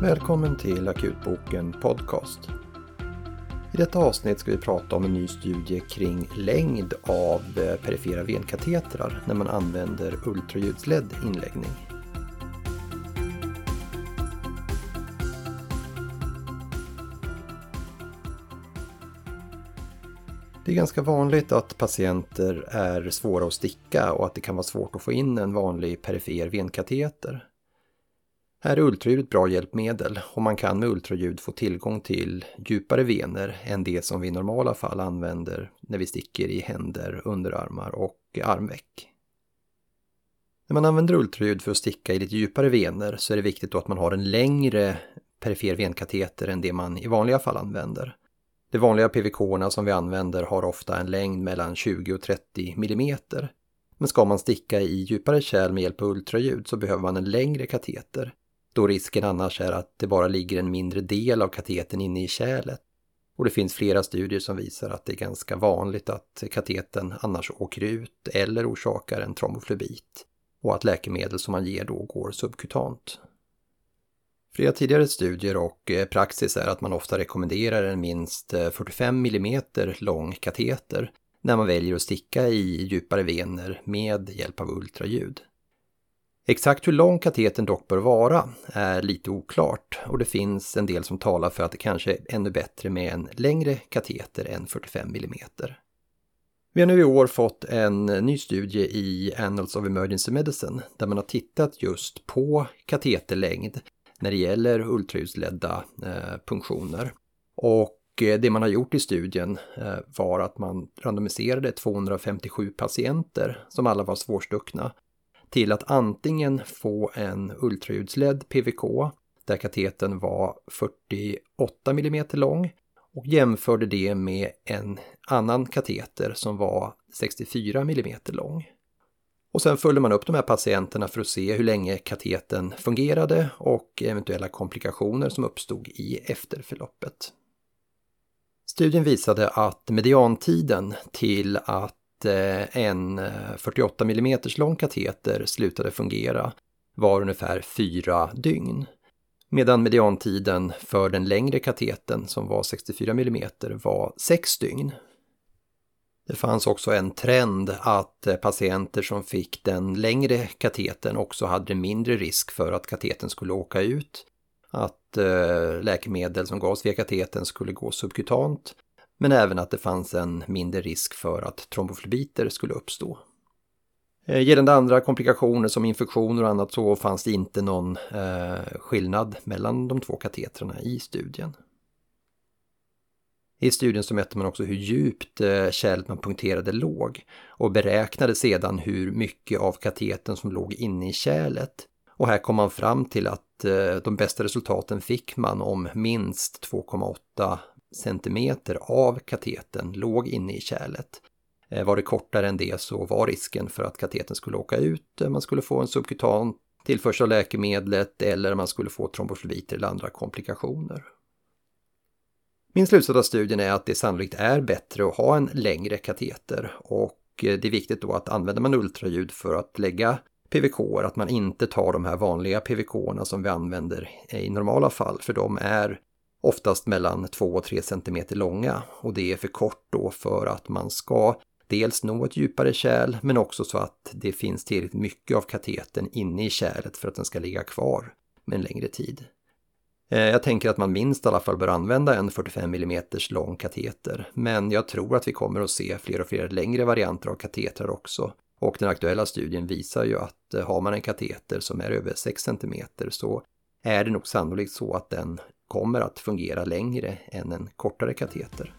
Välkommen till Akutboken Podcast. I detta avsnitt ska vi prata om en ny studie kring längd av eh, perifera venkatetrar när man använder ultraljudsledd inläggning. Det är ganska vanligt att patienter är svåra att sticka och att det kan vara svårt att få in en vanlig perifer venkateter. Här är ultraljud ett bra hjälpmedel och man kan med ultraljud få tillgång till djupare vener än det som vi i normala fall använder när vi sticker i händer, underarmar och armveck. När man använder ultraljud för att sticka i lite djupare vener så är det viktigt att man har en längre perifer venkateter än det man i vanliga fall använder. De vanliga PVK som vi använder har ofta en längd mellan 20 och 30 mm. Men ska man sticka i djupare kärl med hjälp av ultraljud så behöver man en längre kateter då risken annars är att det bara ligger en mindre del av kateten inne i kärlet. Och det finns flera studier som visar att det är ganska vanligt att kateten annars åker ut eller orsakar en tromboflebit och att läkemedel som man ger då går subkutant. Flera tidigare studier och eh, praxis är att man ofta rekommenderar en minst eh, 45 mm lång kateter när man väljer att sticka i djupare vener med hjälp av ultraljud. Exakt hur lång kateten dock bör vara är lite oklart och det finns en del som talar för att det kanske är ännu bättre med en längre kateter än 45 mm. Vi har nu i år fått en ny studie i Annals of Emergency Medicine där man har tittat just på kateterlängd när det gäller ultraljudsledda eh, punktioner. Och eh, det man har gjort i studien eh, var att man randomiserade 257 patienter som alla var svårstuckna till att antingen få en ultraljudsledd PVK där kateten var 48 mm lång och jämförde det med en annan kateter som var 64 mm lång. Och sen följde man upp de här patienterna för att se hur länge kateten fungerade och eventuella komplikationer som uppstod i efterförloppet. Studien visade att mediantiden till att Eh, en eh, 48 mm lång kateter slutade fungera var ungefär fyra dygn. Medan mediantiden för den längre kateten som var 64 mm var sex dygn. Det fanns också en trend att eh, patienter som fick den längre kateten också hade mindre risk för att kateten skulle åka ut. Att läkemedel som gavs via kateten skulle gå subkutant men även att det fanns en mindre risk för att tromboflebiter skulle uppstå. Eh, gällande andra komplikationer som infektioner och annat så fanns det inte någon eh, skillnad mellan de två katetrarna i studien. I studien så mätte man också hur djupt eh, kärlet man punkterade låg och beräknade sedan hur mycket av kateten som låg inne i kärlet. Och här kom man fram till att eh, de bästa resultaten fick man om minst 2,8 centimeter av kateten låg inne i kärlet. Eh, var det kortare än det så var risken för att kateten skulle åka ut, eh, man skulle få en subkutan tillförsel av läkemedlet eller man skulle få tromboflobiter eller andra komplikationer. Min slutsats av studien är att det sannolikt är bättre att ha en längre kateter och eh, det är viktigt då att använder man ultraljud för att lägga PVK, att man inte tar de här vanliga PVK som vi använder i normala fall, för de är oftast mellan 2 och 3 cm långa och det är för kort då för att man ska dels nå ett djupare kärl men också så att det finns tillräckligt mycket av kateten inne i kärlet för att den ska ligga kvar med en längre tid. Eh, jag tänker att man minst i alla fall bör använda en 45 mm lång kateter, men jag tror att vi kommer att se fler och fler längre varianter av katetrar också. Och den aktuella studien visar ju att eh, har man en kateter som är över 6 cm så är det nog sannolikt så att den kommer att fungera längre än en kortare kateter.